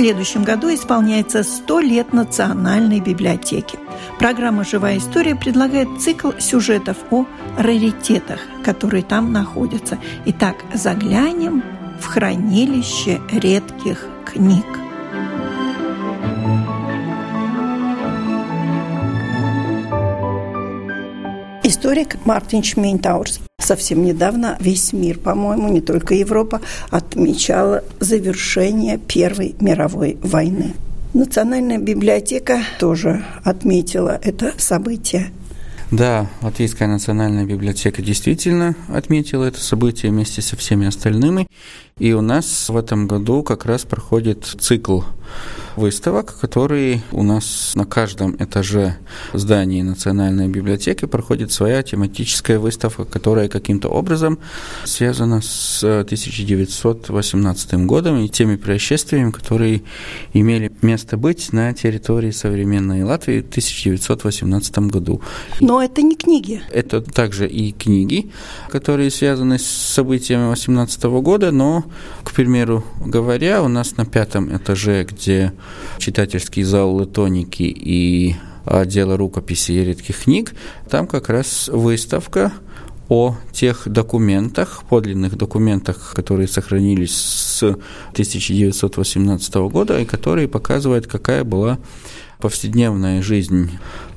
Следующем году исполняется 100 лет Национальной библиотеки. Программа «Живая история» предлагает цикл сюжетов о раритетах, которые там находятся. Итак, заглянем в хранилище редких книг. Историк Мартин Шмейнтаурс совсем недавно весь мир, по-моему, не только Европа, отмечала завершение Первой мировой войны. Национальная библиотека тоже отметила это событие. Да, Латвийская национальная библиотека действительно отметила это событие вместе со всеми остальными. И у нас в этом году как раз проходит цикл выставок, которые у нас на каждом этаже здания Национальной библиотеки проходит своя тематическая выставка, которая каким-то образом связана с 1918 годом и теми происшествиями, которые имели место быть на территории современной Латвии в 1918 году. Но это не книги. Это также и книги, которые связаны с событиями 18 года, но, к примеру говоря, у нас на пятом этаже, где читательский зал Латоники и отдела рукописи и редких книг, там как раз выставка о тех документах, подлинных документах, которые сохранились с 1918 года и которые показывают, какая была повседневная жизнь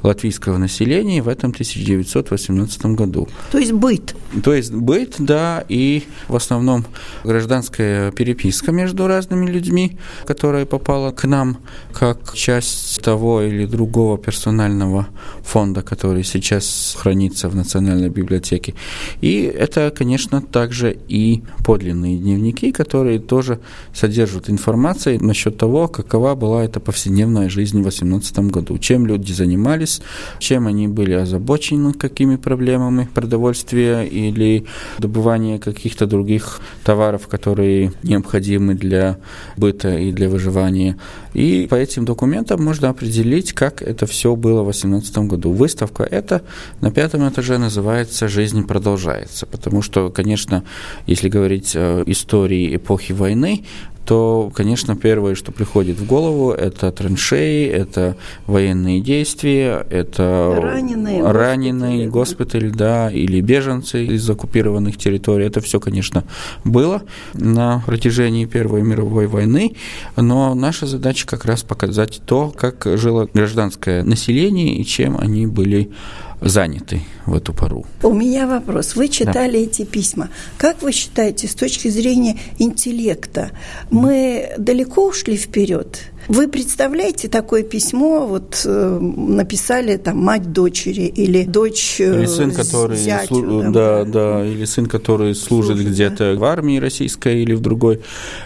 латвийского населения в этом 1918 году. То есть быт. То есть быт, да, и в основном гражданская переписка между разными людьми, которая попала к нам как часть того или другого персонального фонда, который сейчас хранится в Национальной библиотеке. И это, конечно, также и подлинные дневники, которые тоже содержат информацию насчет того, какова была эта повседневная жизнь 18 2017 году. Чем люди занимались, чем они были озабочены, какими проблемами продовольствия или добывания каких-то других товаров, которые необходимы для быта и для выживания. И по этим документам можно определить, как это все было в 2018 году. Выставка это на пятом этаже называется «Жизнь продолжается», потому что, конечно, если говорить о истории эпохи войны, то, конечно, первое, что приходит в голову, это траншеи, это военные действия, это раненые, раненые госпиталь, да, или беженцы из оккупированных территорий. Это все, конечно, было на протяжении Первой мировой войны, но наша задача как раз показать то, как жило гражданское население и чем они были заняты в эту пору. У меня вопрос. Вы читали да. эти письма. Как вы считаете, с точки зрения интеллекта, мы далеко ушли вперед? Вы представляете такое письмо, вот э, написали там мать дочери или дочь э, или сын, который зятю, слу... да, да, да, или сын, который служит, служит где-то да. в армии российской или в другой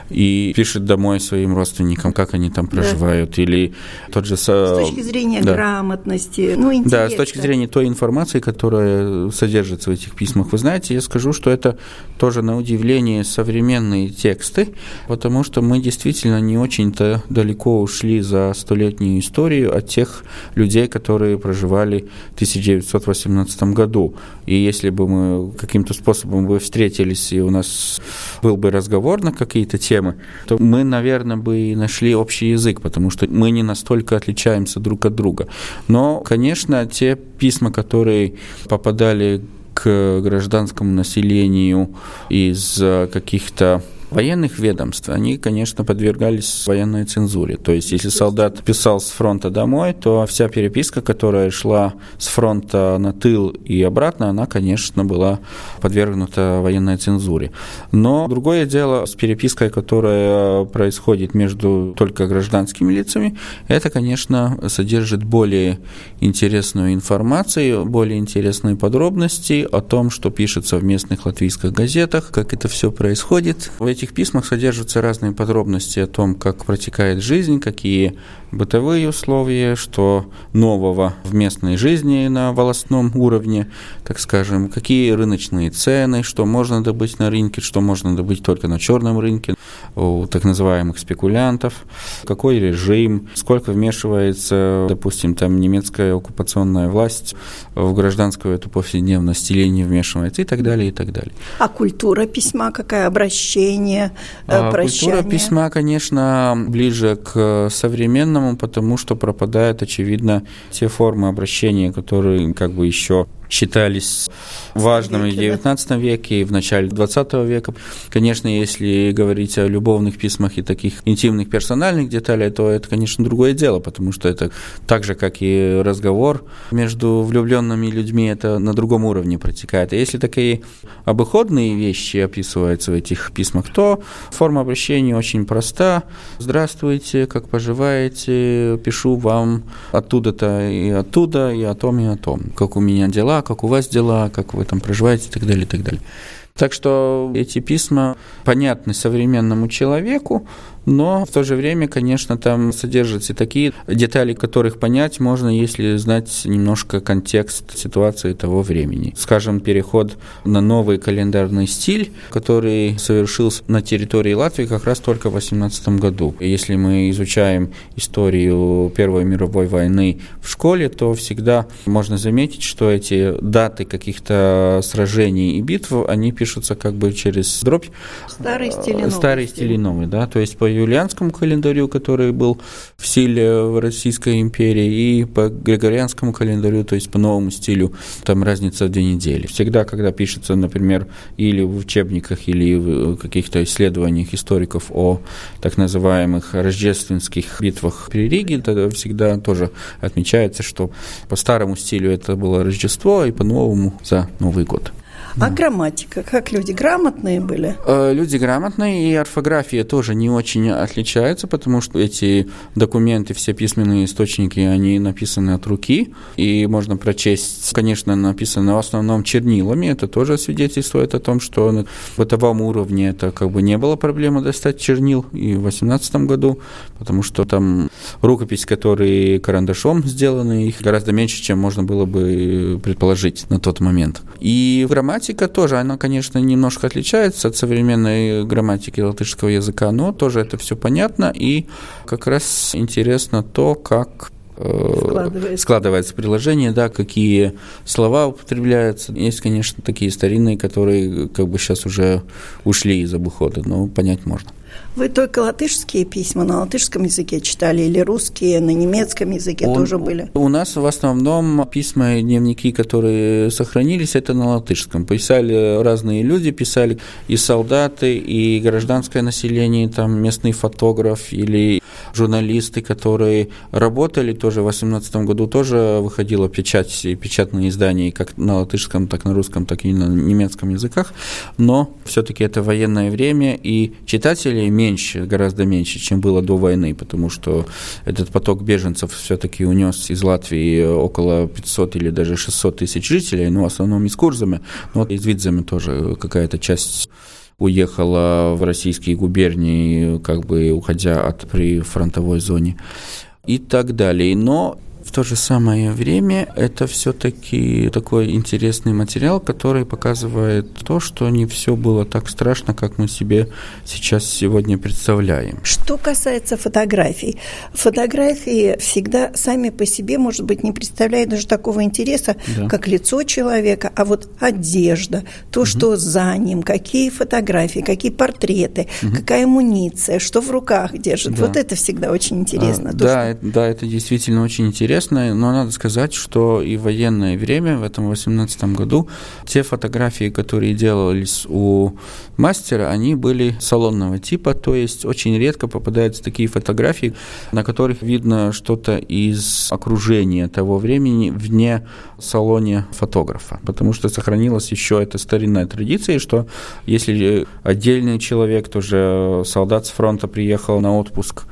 и пишет домой своим родственникам, как они там проживают, да. или тот же с точки зрения да. грамотности, ну интеллекта. Да, с точки зрения той информации, которая содержится в этих письмах. Вы знаете, я скажу, что это тоже на удивление современные тексты, потому что мы действительно не очень-то далеко далеко ушли за столетнюю историю от тех людей, которые проживали в 1918 году. И если бы мы каким-то способом бы встретились, и у нас был бы разговор на какие-то темы, то мы, наверное, бы нашли общий язык, потому что мы не настолько отличаемся друг от друга. Но, конечно, те письма, которые попадали к гражданскому населению из каких-то военных ведомств, они, конечно, подвергались военной цензуре. То есть, если солдат писал с фронта домой, то вся переписка, которая шла с фронта на тыл и обратно, она, конечно, была подвергнута военной цензуре. Но другое дело с перепиской, которая происходит между только гражданскими лицами, это, конечно, содержит более интересную информацию, более интересные подробности о том, что пишется в местных латвийских газетах, как это все происходит. В этих письмах содержатся разные подробности о том, как протекает жизнь, какие бытовые условия, что нового в местной жизни на волостном уровне, так скажем, какие рыночные цены, что можно добыть на рынке, что можно добыть только на черном рынке у так называемых спекулянтов, какой режим, сколько вмешивается, допустим, там немецкая оккупационная власть в гражданскую эту повседневность или не вмешивается и так далее, и так далее. А культура письма какая? Обращение, э, а, прощание? Культура письма, конечно, ближе к современному современному, потому что пропадают, очевидно, те формы обращения, которые как бы еще считались важными веке, в XIX веке и в начале XX века. Конечно, если говорить о любовных письмах и таких интимных персональных деталей, то это, конечно, другое дело, потому что это так же, как и разговор между влюбленными людьми, это на другом уровне протекает. И если такие обыходные вещи описываются в этих письмах, то форма обращения очень проста. Здравствуйте, как поживаете? Пишу вам оттуда-то и оттуда, и о том, и о том. Как у меня дела, как у вас дела, как вы там проживаете и так далее, и так далее. Так что эти письма понятны современному человеку, но в то же время, конечно, там содержатся такие детали, которых понять можно, если знать немножко контекст ситуации того времени. Скажем, переход на новый календарный стиль, который совершился на территории Латвии как раз только в 18 году. Если мы изучаем историю Первой мировой войны в школе, то всегда можно заметить, что эти даты каких-то сражений и битв, они пишутся как бы через дробь. Старый стиль и новый. Старый стиль и новый, да, то есть по юлианскому календарю, который был в силе в Российской империи, и по григорианскому календарю, то есть по новому стилю, там разница в две недели. Всегда, когда пишется, например, или в учебниках, или в каких-то исследованиях историков о так называемых рождественских битвах при Риге, тогда всегда тоже отмечается, что по старому стилю это было Рождество, и по новому за Новый год. А грамматика? Как люди грамотные были? Э, люди грамотные, и орфография тоже не очень отличается, потому что эти документы, все письменные источники, они написаны от руки, и можно прочесть, конечно, написано в основном чернилами, это тоже свидетельствует о том, что на бытовом уровне это как бы не было проблемы достать чернил и в 18 году, потому что там рукопись, которые карандашом сделаны, их гораздо меньше, чем можно было бы предположить на тот момент. И в грамматике грамматика тоже, она, конечно, немножко отличается от современной грамматики латышского языка, но тоже это все понятно, и как раз интересно то, как э, складывается. складывается приложение, да, какие слова употребляются. Есть, конечно, такие старинные, которые как бы сейчас уже ушли из обихода, но понять можно. Вы только латышские письма на латышском языке читали или русские на немецком языке у, тоже были? У нас в основном письма и дневники, которые сохранились, это на латышском. Писали разные люди, писали и солдаты, и гражданское население, там местный фотограф или журналисты, которые работали тоже в 18 году, тоже выходила печать, печатные издания как на латышском, так на русском, так и на немецком языках, но все-таки это военное время, и читатели меньше, гораздо меньше, чем было до войны, потому что этот поток беженцев все-таки унес из Латвии около 500 или даже 600 тысяч жителей, ну, в основном из Курзами, но из Видзами тоже какая-то часть уехала в российские губернии, как бы уходя от прифронтовой зоне и так далее. Но в то же самое время это все-таки такой интересный материал, который показывает то, что не все было так страшно, как мы себе сейчас сегодня представляем. Что касается фотографий, фотографии всегда сами по себе, может быть, не представляют даже такого интереса, да. как лицо человека, а вот одежда, то, угу. что за ним, какие фотографии, какие портреты, угу. какая амуниция, что в руках держит. Да. Вот это всегда очень интересно. А, да, что... да, это действительно очень интересно интересно, но надо сказать, что и в военное время, в этом 18 году, те фотографии, которые делались у мастера, они были салонного типа, то есть очень редко попадаются такие фотографии, на которых видно что-то из окружения того времени вне салоне фотографа, потому что сохранилась еще эта старинная традиция, что если отдельный человек, тоже солдат с фронта приехал на отпуск,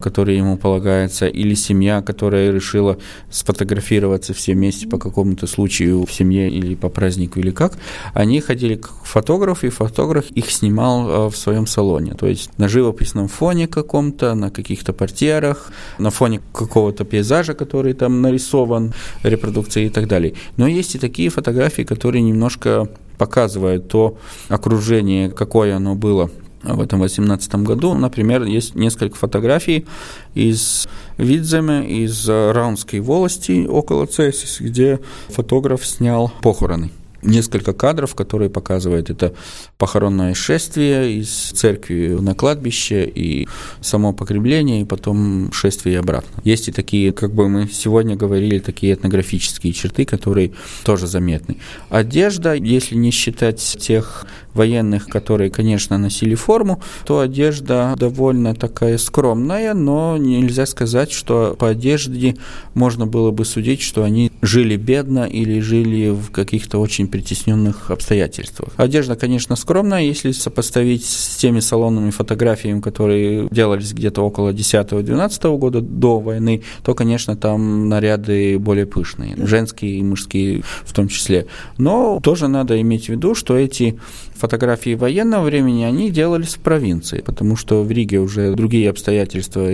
который ему полагается, или семья, которая решила сфотографироваться все вместе по какому-то случаю в семье или по празднику или как, они ходили к фотографу, и фотограф их снимал э, в своем салоне. То есть на живописном фоне каком-то, на каких-то портьерах, на фоне какого-то пейзажа, который там нарисован, репродукции и так далее. Но есть и такие фотографии, которые немножко показывают то окружение, какое оно было в этом 18 году. Например, есть несколько фотографий из Видземе, из Раунской волости около Цесис, где фотограф снял похороны несколько кадров, которые показывают это похоронное шествие из церкви на кладбище и само погребление, и потом шествие обратно. Есть и такие, как бы мы сегодня говорили, такие этнографические черты, которые тоже заметны. Одежда, если не считать тех военных, которые, конечно, носили форму, то одежда довольно такая скромная, но нельзя сказать, что по одежде можно было бы судить, что они жили бедно или жили в каких-то очень притесненных обстоятельствах. Одежда, конечно, скромная, если сопоставить с теми салонными фотографиями, которые делались где-то около 10-12 года до войны, то, конечно, там наряды более пышные, женские и мужские в том числе. Но тоже надо иметь в виду, что эти фотографии военного времени, они делались в провинции, потому что в Риге уже другие обстоятельства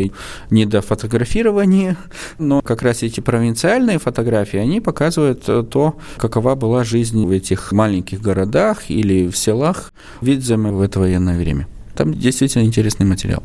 не до фотографирования, но как раз эти провинциальные фотографии, они показывают то, какова была жизнь в этих маленьких городах или в селах Видземе в это военное время. Там действительно интересный материал.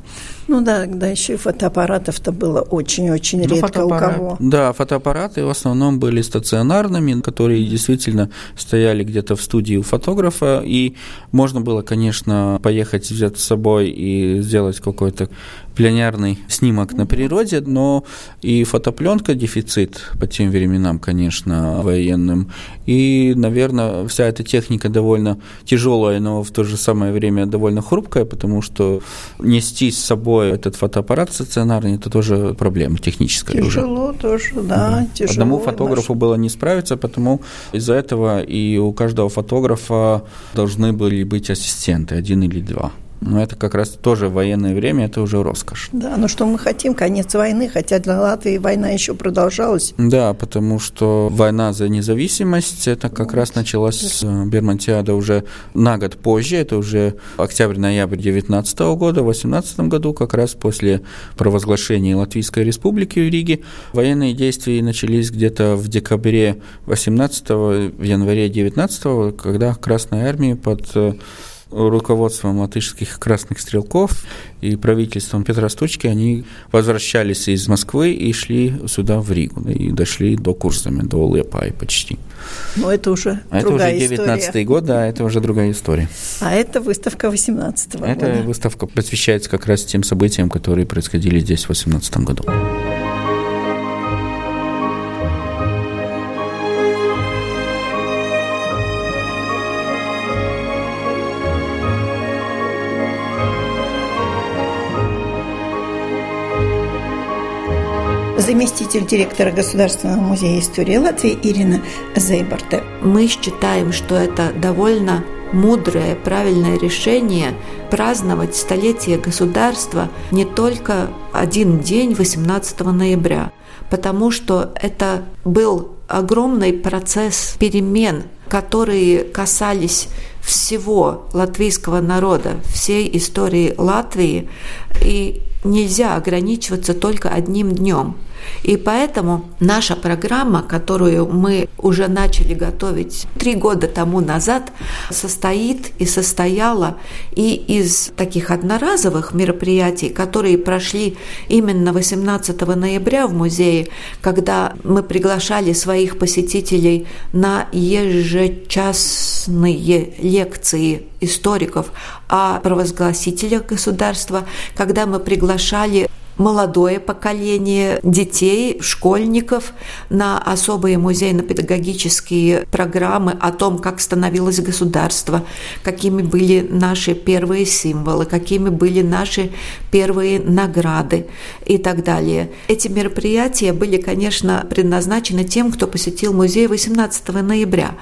Ну да, да, еще и фотоаппаратов-то было очень-очень ну, редко у кого. Да, фотоаппараты в основном были стационарными, которые действительно стояли где-то в студии у фотографа, и можно было, конечно, поехать взять с собой и сделать какой-то пленярный снимок на природе, но и фотопленка дефицит по тем временам, конечно, военным. И, наверное, вся эта техника довольно тяжелая, но в то же самое время довольно хрупкая, потому что нести с собой собой этот фотоаппарат стационарный, это тоже проблема техническая тяжело уже. тоже, да, угу. тяжело. Одному фотографу наш... было не справиться, потому из-за этого и у каждого фотографа должны были быть ассистенты, один или два. Но это как раз тоже военное время, это уже роскошь. Да, но что мы хотим, конец войны, хотя для Латвии война еще продолжалась. Да, потому что война за независимость, это как вот. раз началась с э, Бермонтиада уже на год позже, это уже октябрь-ноябрь 19 года, в 18 году, как раз после провозглашения Латвийской республики в Риге. Военные действия начались где-то в декабре 18 в январе 19 когда Красная Армия под э, руководством латышских красных стрелков и правительством Петра Стучки они возвращались из Москвы и шли сюда, в Ригу, и дошли до Курсами, до Лепай почти. Но это уже а другая это уже 19 год, да, это уже другая история. А это выставка 18 -го Эта года. выставка посвящается как раз тем событиям, которые происходили здесь в 18 году. Заместитель директора Государственного музея истории Латвии Ирина Зейборте. Мы считаем, что это довольно мудрое, правильное решение праздновать столетие государства не только один день 18 ноября, потому что это был огромный процесс перемен, которые касались всего латвийского народа, всей истории Латвии, и нельзя ограничиваться только одним днем. И поэтому наша программа, которую мы уже начали готовить три года тому назад, состоит и состояла и из таких одноразовых мероприятий, которые прошли именно 18 ноября в музее, когда мы приглашали своих посетителей на ежечасные лекции историков о провозгласителях государства, когда мы приглашали молодое поколение детей, школьников на особые музейно-педагогические программы о том, как становилось государство, какими были наши первые символы, какими были наши первые награды и так далее. Эти мероприятия были, конечно, предназначены тем, кто посетил музей 18 ноября.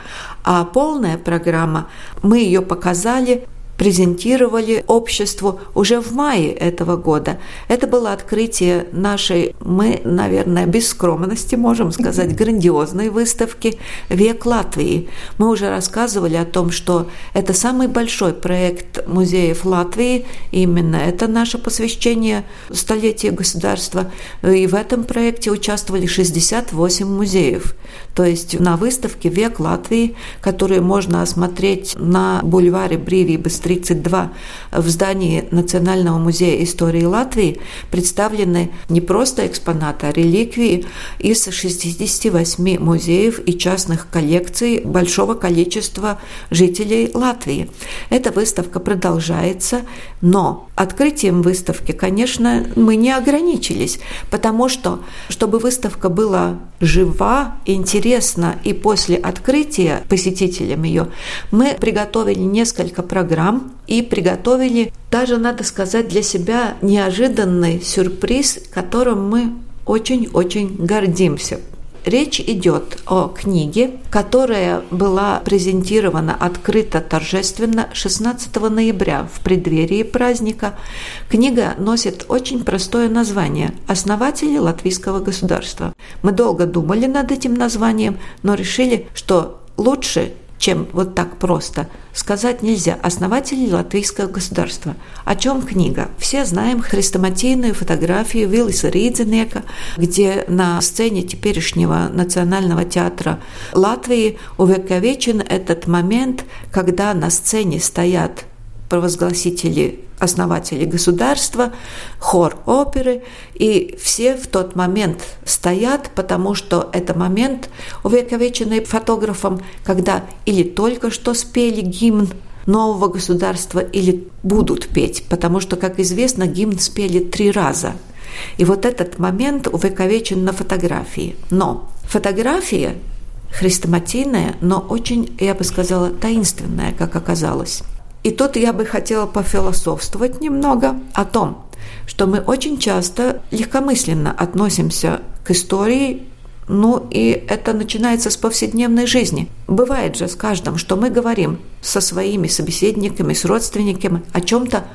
А полная программа, мы ее показали презентировали обществу уже в мае этого года. Это было открытие нашей, мы, наверное, без скромности можем сказать, грандиозной выставки «Век Латвии». Мы уже рассказывали о том, что это самый большой проект музеев Латвии, именно это наше посвящение столетию государства. И в этом проекте участвовали 68 музеев. То есть на выставке «Век Латвии», которую можно осмотреть на бульваре Бриви быстрее 32 в здании Национального музея истории Латвии представлены не просто экспонаты, а реликвии из 68 музеев и частных коллекций большого количества жителей Латвии. Эта выставка продолжается, но открытием выставки, конечно, мы не ограничились, потому что, чтобы выставка была жива, интересна и после открытия посетителям ее, мы приготовили несколько программ и приготовили, даже, надо сказать, для себя неожиданный сюрприз, которым мы очень-очень гордимся. Речь идет о книге, которая была презентирована открыто торжественно 16 ноября в преддверии праздника. Книга носит очень простое название «Основатели латвийского государства». Мы долго думали над этим названием, но решили, что лучше чем вот так просто. Сказать нельзя. Основатели латвийского государства. О чем книга? Все знаем хрестоматийную фотографию Виллиса Ридзенека, где на сцене теперешнего Национального театра Латвии увековечен этот момент, когда на сцене стоят провозгласители основатели государства, хор оперы, и все в тот момент стоят, потому что это момент, увековеченный фотографом, когда или только что спели гимн нового государства, или будут петь, потому что, как известно, гимн спели три раза. И вот этот момент увековечен на фотографии. Но фотография хрестоматийная, но очень, я бы сказала, таинственная, как оказалось. И тут я бы хотела пофилософствовать немного о том, что мы очень часто легкомысленно относимся к истории ну и это начинается с повседневной жизни. Бывает же с каждым, что мы говорим со своими собеседниками, с родственниками о чем-то,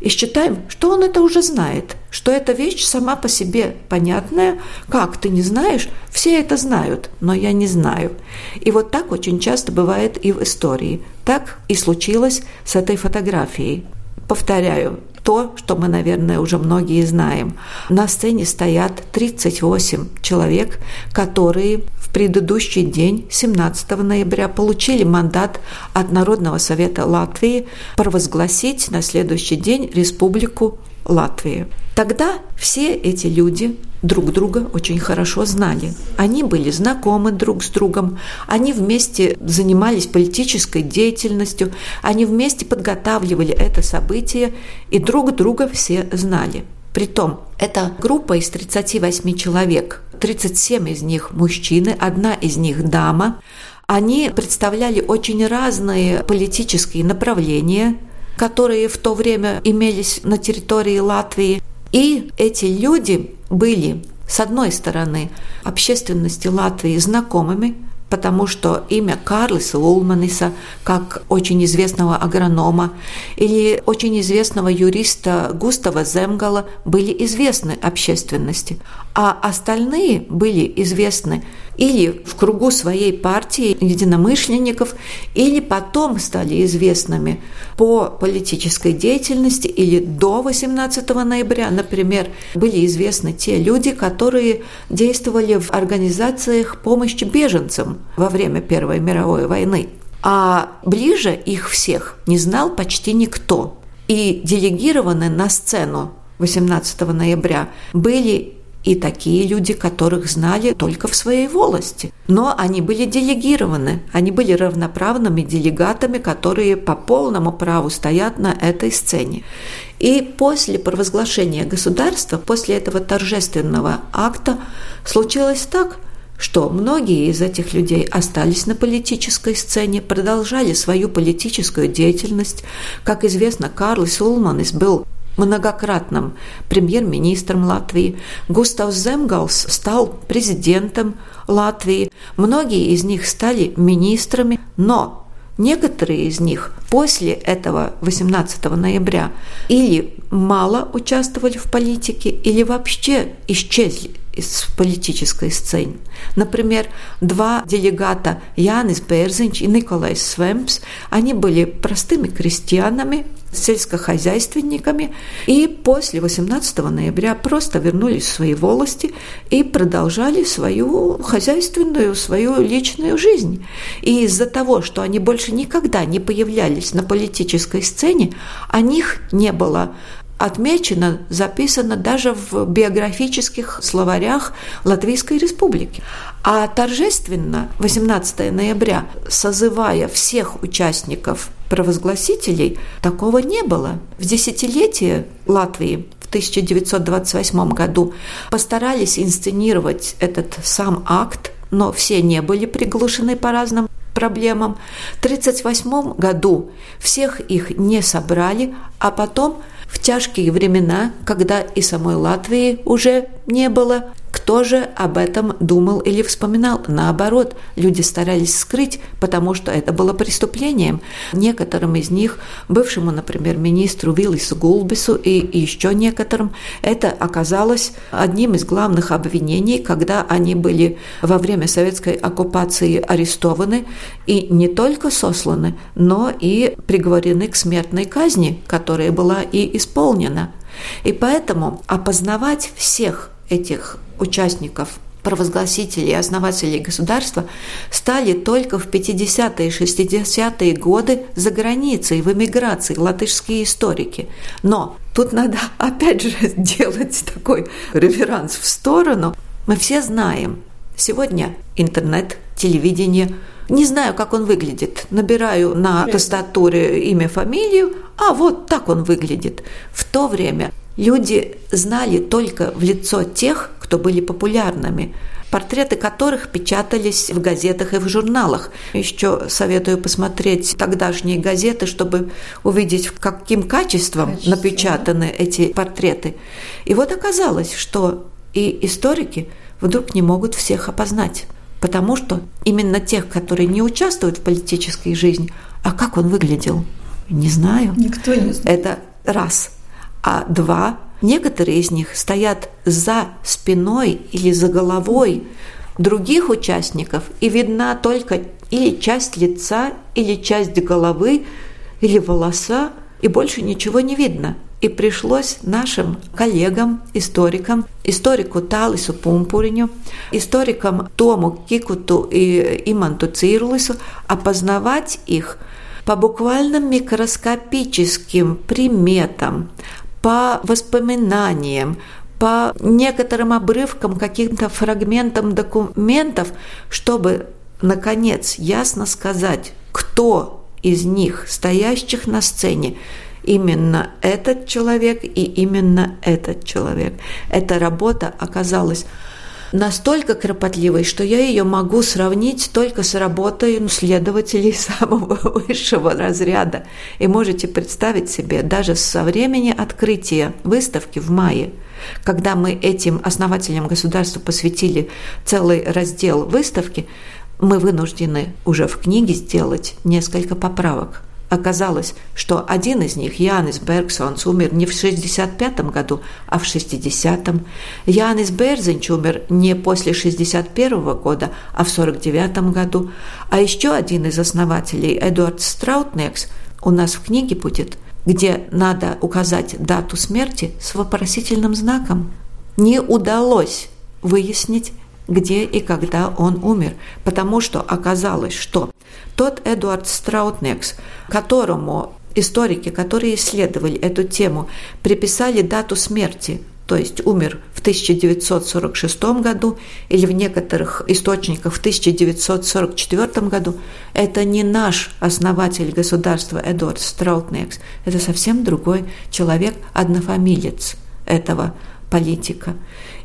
и считаем, что он это уже знает, что эта вещь сама по себе понятная. Как ты не знаешь? Все это знают, но я не знаю. И вот так очень часто бывает и в истории. Так и случилось с этой фотографией. Повторяю, то, что мы, наверное, уже многие знаем. На сцене стоят 38 человек, которые предыдущий день, 17 ноября, получили мандат от Народного совета Латвии провозгласить на следующий день Республику Латвии. Тогда все эти люди друг друга очень хорошо знали. Они были знакомы друг с другом, они вместе занимались политической деятельностью, они вместе подготавливали это событие, и друг друга все знали. Притом, эта группа из 38 человек, 37 из них мужчины, одна из них дама, они представляли очень разные политические направления, которые в то время имелись на территории Латвии. И эти люди были, с одной стороны, общественности Латвии знакомыми, потому что имя Карлиса Улманиса, как очень известного агронома, или очень известного юриста Густава Земгала были известны общественности, а остальные были известны или в кругу своей партии единомышленников, или потом стали известными по политической деятельности, или до 18 ноября, например, были известны те люди, которые действовали в организациях помощи беженцам во время Первой мировой войны. А ближе их всех не знал почти никто. И делегированы на сцену 18 ноября были и такие люди, которых знали только в своей волости. Но они были делегированы, они были равноправными делегатами, которые по полному праву стоят на этой сцене. И после провозглашения государства, после этого торжественного акта, случилось так, что многие из этих людей остались на политической сцене, продолжали свою политическую деятельность. Как известно, Карлис Улманис был многократным премьер-министром Латвии. Густав Земгалс стал президентом Латвии. Многие из них стали министрами, но некоторые из них после этого 18 ноября или мало участвовали в политике, или вообще исчезли из политической сцены. Например, два делегата Янис Берзинч и Николай Свемпс, они были простыми крестьянами, сельскохозяйственниками и после 18 ноября просто вернулись в свои волости и продолжали свою хозяйственную, свою личную жизнь. И из-за того, что они больше никогда не появлялись на политической сцене, о них не было отмечено, записано даже в биографических словарях Латвийской Республики. А торжественно 18 ноября, созывая всех участников провозгласителей, такого не было. В десятилетие Латвии в 1928 году постарались инсценировать этот сам акт, но все не были приглушены по разным проблемам. В 1938 году всех их не собрали, а потом – в тяжкие времена, когда и самой Латвии уже не было, кто же об этом думал или вспоминал? Наоборот, люди старались скрыть, потому что это было преступлением. Некоторым из них, бывшему, например, министру Виллису Гулбису и еще некоторым, это оказалось одним из главных обвинений, когда они были во время советской оккупации арестованы и не только сосланы, но и приговорены к смертной казни, которая была и исполнена. И поэтому опознавать всех этих участников провозгласителей и основателей государства стали только в 50-е и 60-е годы за границей, в эмиграции, латышские историки. Но тут надо опять же делать такой реверанс в сторону. Мы все знаем, сегодня интернет, телевидение, не знаю, как он выглядит. Набираю на тастатуре имя, фамилию, а вот так он выглядит. В то время люди знали только в лицо тех, кто были популярными, портреты которых печатались в газетах и в журналах. Еще советую посмотреть тогдашние газеты, чтобы увидеть, каким качеством Качество, напечатаны эти портреты. И вот оказалось, что и историки вдруг не могут всех опознать. Потому что именно тех, которые не участвуют в политической жизни, а как он выглядел, не знаю. Никто не знает. Это раз а два некоторые из них стоят за спиной или за головой других участников, и видна только или часть лица, или часть головы, или волоса, и больше ничего не видно. И пришлось нашим коллегам, историкам, историку Талису Пумпуриню, историкам Тому Кикуту и Иманту Цирлису опознавать их по буквальным микроскопическим приметам, по воспоминаниям, по некоторым обрывкам, каким-то фрагментам документов, чтобы, наконец, ясно сказать, кто из них, стоящих на сцене, именно этот человек и именно этот человек. Эта работа оказалась настолько кропотливой, что я ее могу сравнить только с работой ну, следователей самого высшего разряда. И можете представить себе, даже со времени открытия выставки в мае, когда мы этим основателям государства посвятили целый раздел выставки, мы вынуждены уже в книге сделать несколько поправок. Оказалось, что один из них, Янис Бергсонс, умер не в 65 году, а в 60-м. Янис Берзинч умер не после 61 года, а в 49 году. А еще один из основателей, Эдуард Страутнекс, у нас в книге будет, где надо указать дату смерти с вопросительным знаком. Не удалось выяснить, где и когда он умер, потому что оказалось, что тот Эдуард Страутнекс, которому историки, которые исследовали эту тему, приписали дату смерти то есть умер в 1946 году или в некоторых источниках в 1944 году, это не наш основатель государства Эдуард Страутнекс, это совсем другой человек, однофамилец этого политика.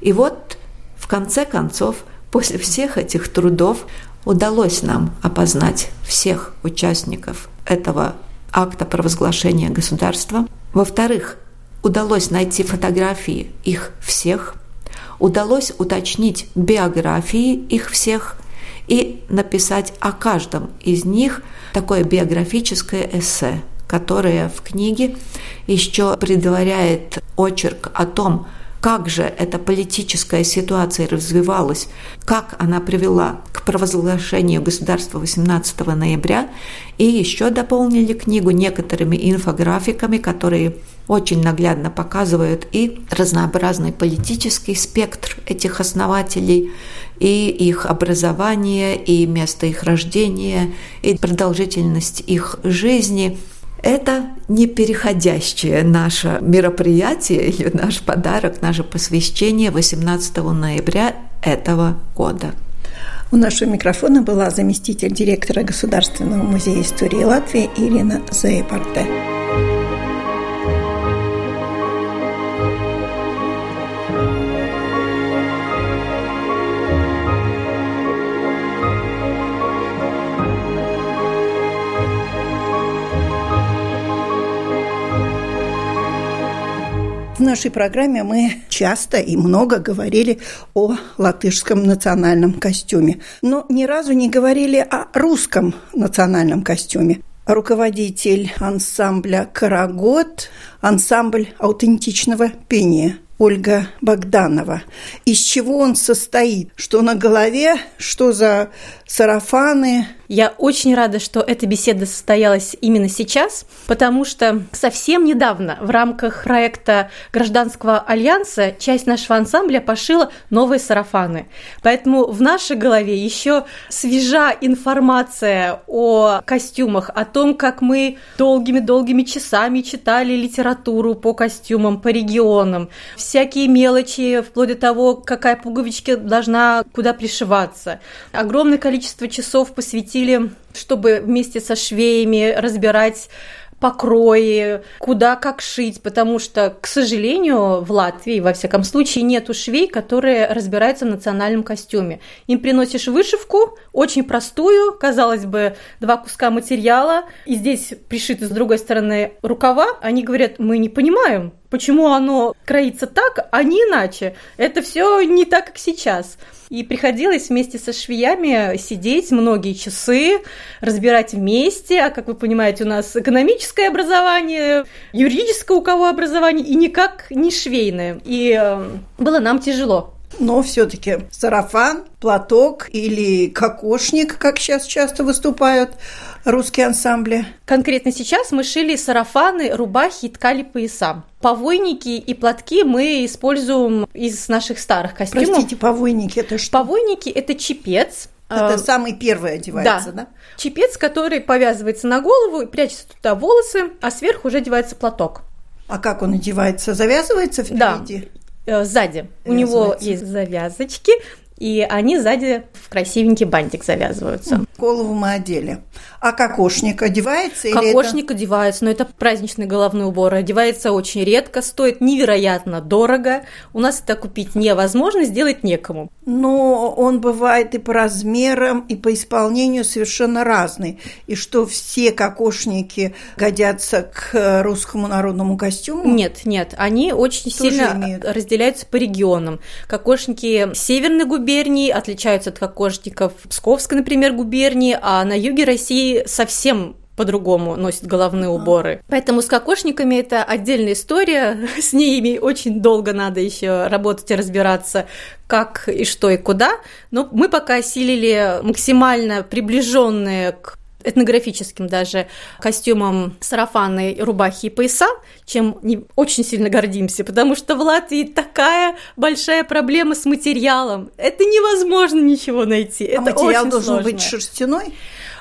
И вот в конце концов, после всех этих трудов удалось нам опознать всех участников этого акта провозглашения государства. Во-вторых, удалось найти фотографии их всех, удалось уточнить биографии их всех и написать о каждом из них такое биографическое эссе, которое в книге еще предваряет очерк о том, как же эта политическая ситуация развивалась, как она привела к провозглашению государства 18 ноября, и еще дополнили книгу некоторыми инфографиками, которые очень наглядно показывают и разнообразный политический спектр этих основателей, и их образование, и место их рождения, и продолжительность их жизни – это непереходящее наше мероприятие или наш подарок, наше посвящение 18 ноября этого года. У нашего микрофона была заместитель директора Государственного музея истории Латвии Ирина Зейбарте. Нашей программе мы часто и много говорили о латышском национальном костюме, но ни разу не говорили о русском национальном костюме. Руководитель ансамбля «Карагод», ансамбль аутентичного пения – Ольга Богданова. Из чего он состоит? Что на голове, что за сарафаны, я очень рада, что эта беседа состоялась именно сейчас, потому что совсем недавно в рамках проекта Гражданского альянса часть нашего ансамбля пошила новые сарафаны. Поэтому в нашей голове еще свежа информация о костюмах, о том, как мы долгими-долгими часами читали литературу по костюмам, по регионам, всякие мелочи, вплоть до того, какая пуговичка должна куда пришиваться. Огромное количество часов посвятили пригласили, чтобы вместе со швеями разбирать покрои, куда как шить, потому что, к сожалению, в Латвии, во всяком случае, нету швей, которые разбираются в национальном костюме. Им приносишь вышивку, очень простую, казалось бы, два куска материала, и здесь пришиты с другой стороны рукава, они говорят, мы не понимаем, почему оно кроится так, а не иначе. Это все не так, как сейчас. И приходилось вместе со швеями сидеть многие часы, разбирать вместе. А как вы понимаете, у нас экономическое образование, юридическое у кого образование, и никак не швейное. И э, было нам тяжело. Но все-таки сарафан, платок или кокошник, как сейчас часто выступают русские ансамбли. Конкретно сейчас мы шили сарафаны, рубахи и ткали пояса. Повойники и платки мы используем из наших старых костюмов. Простите, повойники это что? Повойники – это чепец, это а, самый первый одевается, да. да? Чепец, который повязывается на голову и прячется туда волосы, а сверху уже одевается платок. А как он одевается? Завязывается впереди? Да, э, сзади. У него есть завязочки, и они сзади в красивенький бантик завязываются. Голову мы одели. А кокошник одевается? Кокошник это... одевается, но это праздничный головной убор. Одевается очень редко, стоит невероятно дорого. У нас это купить невозможно, сделать некому. Но он бывает и по размерам, и по исполнению совершенно разный. И что все кокошники годятся к русскому народному костюму? Нет, нет. Они очень Тоже сильно имеют. разделяются по регионам. Кокошники северной губернии отличаются от кокошников Псковской, например, губернии, а на юге России совсем по-другому носят головные уборы. Поэтому с кокошниками это отдельная история, с ними очень долго надо еще работать и разбираться, как и что и куда. Но мы пока осилили максимально приближенные к этнографическим даже костюмом сарафаны, рубахи и пояса, чем не очень сильно гордимся, потому что в Латвии такая большая проблема с материалом. Это невозможно ничего найти. А Это материал должен сложно. быть шерстяной?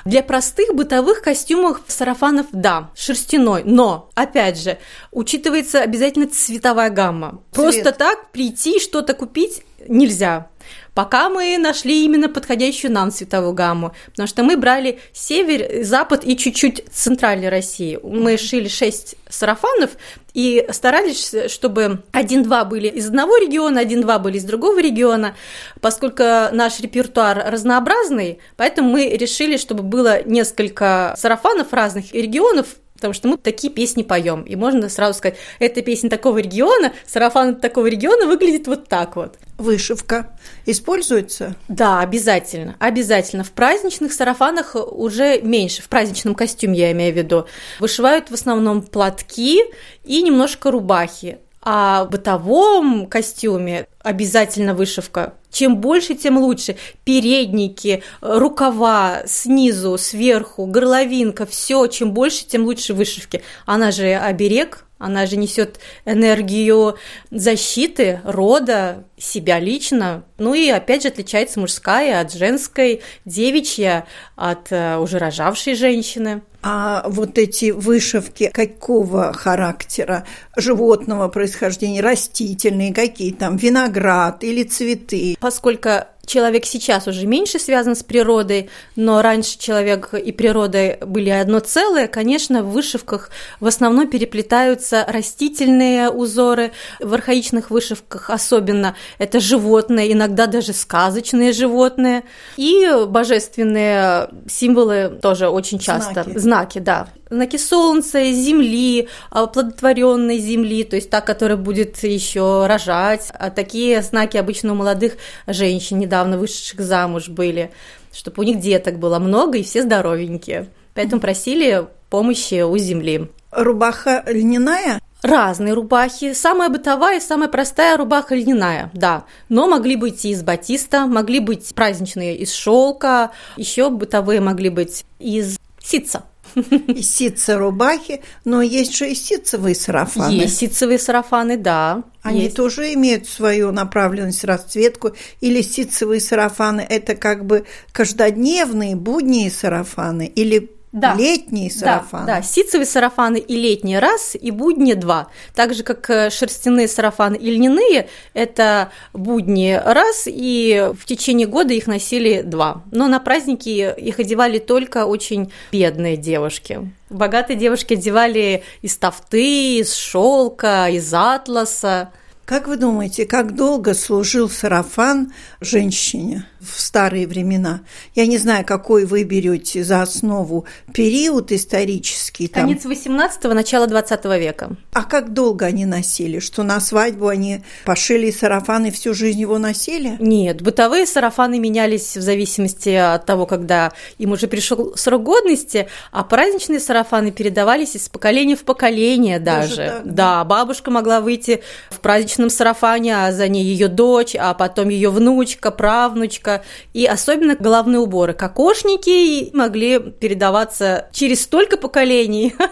Для простых бытовых костюмов сарафанов, да, шерстяной, но, опять же, учитывается обязательно цветовая гамма. Цвет. Просто так прийти и что-то купить нельзя. Пока мы нашли именно подходящую нам цветовую гамму, потому что мы брали север, запад и чуть-чуть центральной России. Мы шили шесть сарафанов и старались, чтобы один-два были из одного региона, один-два были из другого региона, поскольку наш репертуар разнообразный, поэтому мы решили, чтобы было несколько сарафанов разных регионов, потому что мы такие песни поем, и можно сразу сказать, эта песня такого региона, сарафан такого региона выглядит вот так вот. Вышивка используется? Да, обязательно, обязательно. В праздничных сарафанах уже меньше, в праздничном костюме я имею в виду. Вышивают в основном платки и немножко рубахи. А в бытовом костюме обязательно вышивка. Чем больше, тем лучше. Передники, рукава снизу, сверху, горловинка, все. Чем больше, тем лучше вышивки. Она же оберег, она же несет энергию защиты, рода, себя лично. Ну и опять же отличается мужская от женской, девичья от э, уже рожавшей женщины. А вот эти вышивки какого характера? Животного происхождения, растительные, какие там, виноград или цветы? Поскольку человек сейчас уже меньше связан с природой, но раньше человек и природа были одно целое, конечно, в вышивках в основном переплетаются растительные узоры, в архаичных вышивках особенно это животные, иногда даже сказочные животные, и божественные символы тоже очень часто. Знаки. Знаки, да. Знаки солнца, земли, оплодотворенной земли, то есть та, которая будет еще рожать. А такие знаки обычно у молодых женщин, недавно вышедших замуж были, чтобы у них деток было много и все здоровенькие. Поэтому просили помощи у земли. Рубаха льняная? Разные рубахи. Самая бытовая самая простая рубаха льняная, да. Но могли быть и из батиста, могли быть праздничные из шелка, еще бытовые могли быть из ситца. Из ситца рубахи, но есть же и ситцевые сарафаны. Есть ситцевые сарафаны, да. Они есть. тоже имеют свою направленность, расцветку. Или ситцевые сарафаны – это как бы каждодневные, будние сарафаны или Да. летние сарафаны? Да, да, ситцевые сарафаны и летние раз, и будни два. Так же, как э, шерстяные сарафаны и льняные, это будни раз, и в течение года их носили два. Но на праздники их одевали только очень бедные девушки. Богатые девушки одевали из тафты, из шелка, из атласа. Как вы думаете, как долго служил сарафан женщине в старые времена? Я не знаю, какой вы берете за основу период исторический. Там. Конец 18-го, начало 20 века. А как долго они носили? Что на свадьбу они пошили сарафан и всю жизнь его носили? Нет, бытовые сарафаны менялись в зависимости от того, когда им уже пришел срок годности, а праздничные сарафаны передавались из поколения в поколение даже. Даже так, да? да, бабушка могла выйти в праздничном сарафане, а за ней ее дочь, а потом ее внучка, правнучка. И особенно головные уборы. Кокошники могли передаваться через столько поколений,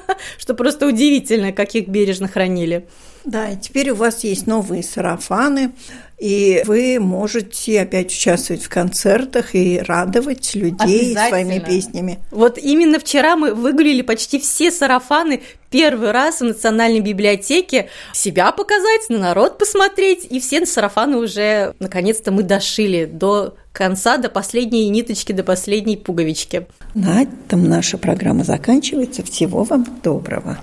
что просто удивительно, как их бережно хранили. Да, и теперь у вас есть новые сарафаны, и вы можете опять участвовать в концертах и радовать людей своими песнями. Вот именно вчера мы выгулили почти все сарафаны первый раз в Национальной библиотеке. Себя показать, на народ посмотреть, и все сарафаны уже, наконец-то, мы дошили до конца, до последней ниточки, до последней пуговички. На этом наша программа заканчивается. Всего вам доброго.